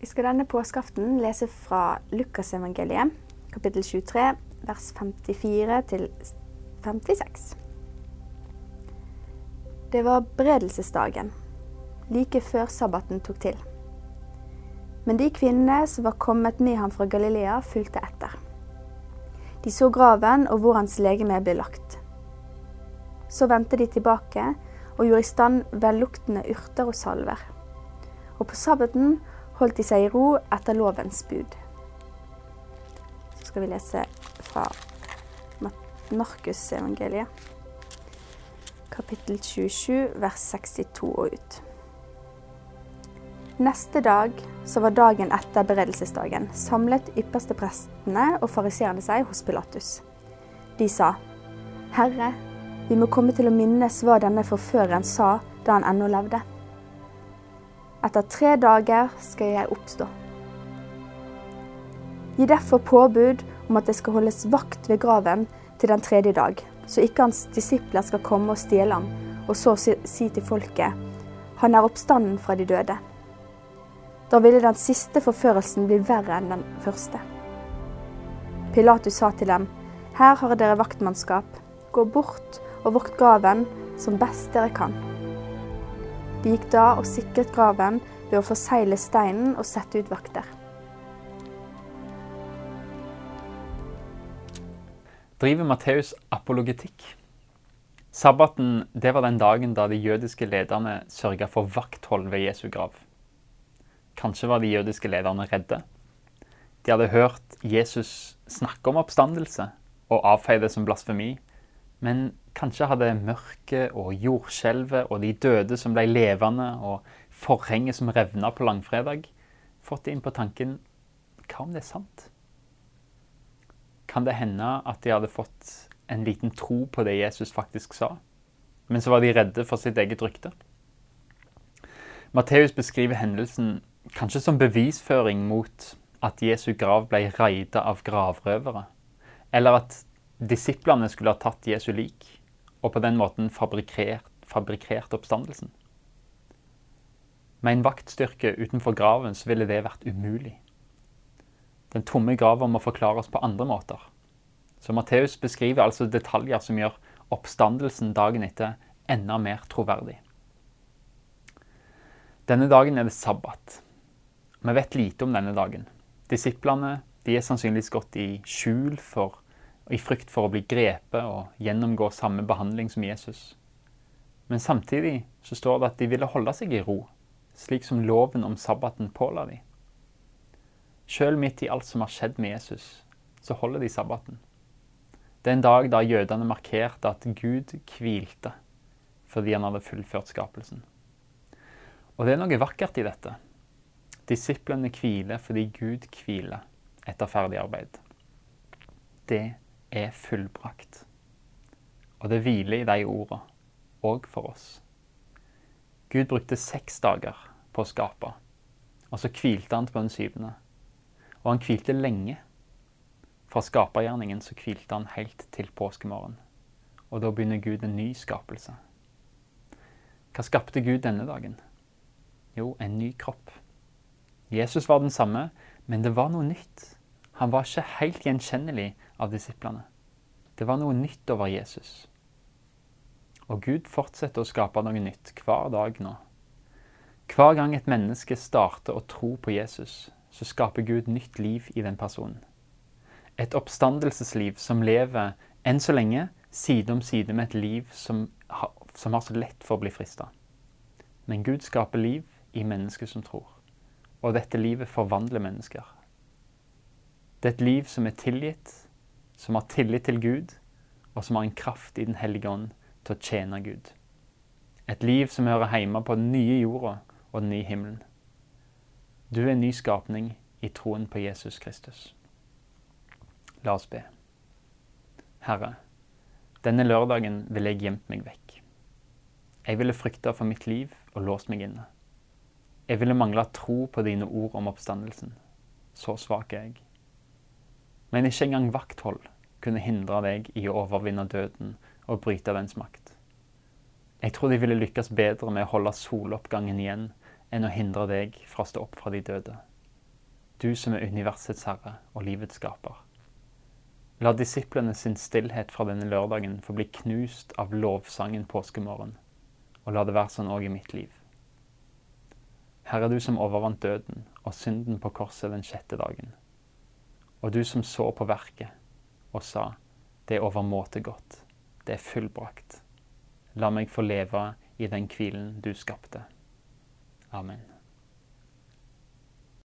Vi skal denne påskeaften lese fra Lukasevangeliet, kapittel 23, vers 54 til 56. Det var beredelsesdagen, like før sabbaten tok til. Men de kvinnene som var kommet med ham fra Galilea, fulgte etter. De så graven og hvor hans legeme ble lagt. Så vendte de tilbake og gjorde i stand velluktende urter og salver. Og på sabbaten holdt de seg i ro etter lovens bud. Så skal vi lese fra Markusevangeliet, kapittel 27, vers 62 og ut. Neste dag, som var dagen etter beredelsesdagen, samlet ypperste prestene og fariseerne seg hos Pilatus. De sa, Herre, vi må komme til å minnes hva denne forføreren sa da han ennå levde. Etter tre dager skal jeg oppstå. Gi derfor påbud om at det skal holdes vakt ved graven til den tredje dag, så ikke hans disipler skal komme og stjele ham, og så si til folket, han er oppstanden fra de døde. Da ville den siste forførelsen bli verre enn den første. Pilatus sa til dem, her har dere vaktmannskap, gå bort og vokt graven som best dere kan. De gikk da og sikret graven ved å forsegle steinen og sette ut vakter. Driver Matteus apologetikk? Sabbaten det var den dagen da de jødiske lederne sørga for vakthold ved Jesu grav. Kanskje var de jødiske lederne redde. De hadde hørt Jesus snakke om oppstandelse og avfeie det som blasfemi. Men kanskje hadde mørket og jordskjelvet og de døde som ble levende, og forhenget som revna på langfredag, fått inn på tanken hva om det er sant? Kan det hende at de hadde fått en liten tro på det Jesus faktisk sa, men så var de redde for sitt eget rykte? Matteus beskriver hendelsen kanskje som bevisføring mot at Jesu grav ble raida av gravrøvere, eller at disiplene skulle ha tatt Jesu lik og på den måten fabrikkert, fabrikkert oppstandelsen. Med en vaktstyrke utenfor graven så ville det vært umulig. Den tomme grava må forklares på andre måter. Så Matteus beskriver altså detaljer som gjør oppstandelsen dagen etter enda mer troverdig. Denne dagen er det sabbat. Vi vet lite om denne dagen. Disiplene de er sannsynligvis gått i skjul for, i frykt for å bli grepet og gjennomgå samme behandling som Jesus. Men samtidig så står det at de ville holde seg i ro, slik som loven om sabbaten påla dem. Sjøl midt i alt som har skjedd med Jesus, så holder de sabbaten. Det er en dag da jødene markerte at Gud hvilte fordi han hadde fullført skapelsen. Og det er noe vakkert i dette. Disiplene hviler fordi Gud hviler etter ferdig arbeid. Det er fullbrakt. Og det hviler i de ordene, òg for oss. Gud brukte seks dager på å skape, og så hvilte han på den syvende. Og han hvilte lenge. Fra skapergjerningen så hvilte han helt til påskemorgen. Og da begynner Gud en ny skapelse. Hva skapte Gud denne dagen? Jo, en ny kropp. Jesus var den samme, men det var noe nytt. Han var ikke helt gjenkjennelig av disiplene. Det var noe nytt over Jesus. Og Gud fortsetter å skape noe nytt hver dag nå. Hver gang et menneske starter å tro på Jesus, så skaper Gud nytt liv i den personen. Et oppstandelsesliv som lever enn så lenge side om side med et liv som har, som har så lett for å bli frista. Men Gud skaper liv i mennesker som tror. Og dette livet forvandler mennesker. Det er et liv som er tilgitt, som har tillit til Gud, og som har en kraft i Den hellige ånd til å tjene Gud. Et liv som hører hjemme på den nye jorda og den nye himmelen. Du er en ny skapning i troen på Jesus Kristus. La oss be. Herre, denne lørdagen ville jeg gjemt meg vekk. Jeg ville frykta for mitt liv og låst meg inne. Jeg ville mangla tro på dine ord om oppstandelsen. Så svak er jeg. Men ikke engang vakthold kunne hindre deg i å overvinne døden og bryte dens makt. Jeg tror de ville lykkes bedre med å holde soloppgangen igjen enn å hindre deg fra å stå opp fra de døde. du som er universets herre og livets skaper. La disiplene sin stillhet fra denne lørdagen få bli knust av lovsangen påskemorgen, og la det være sånn òg i mitt liv. Herre, du som overvant døden og synden på korset den sjette dagen, og du som så på verket og sa, det er overmåte godt, det er fullbrakt. La meg få leve i den hvilen du skapte. Amen.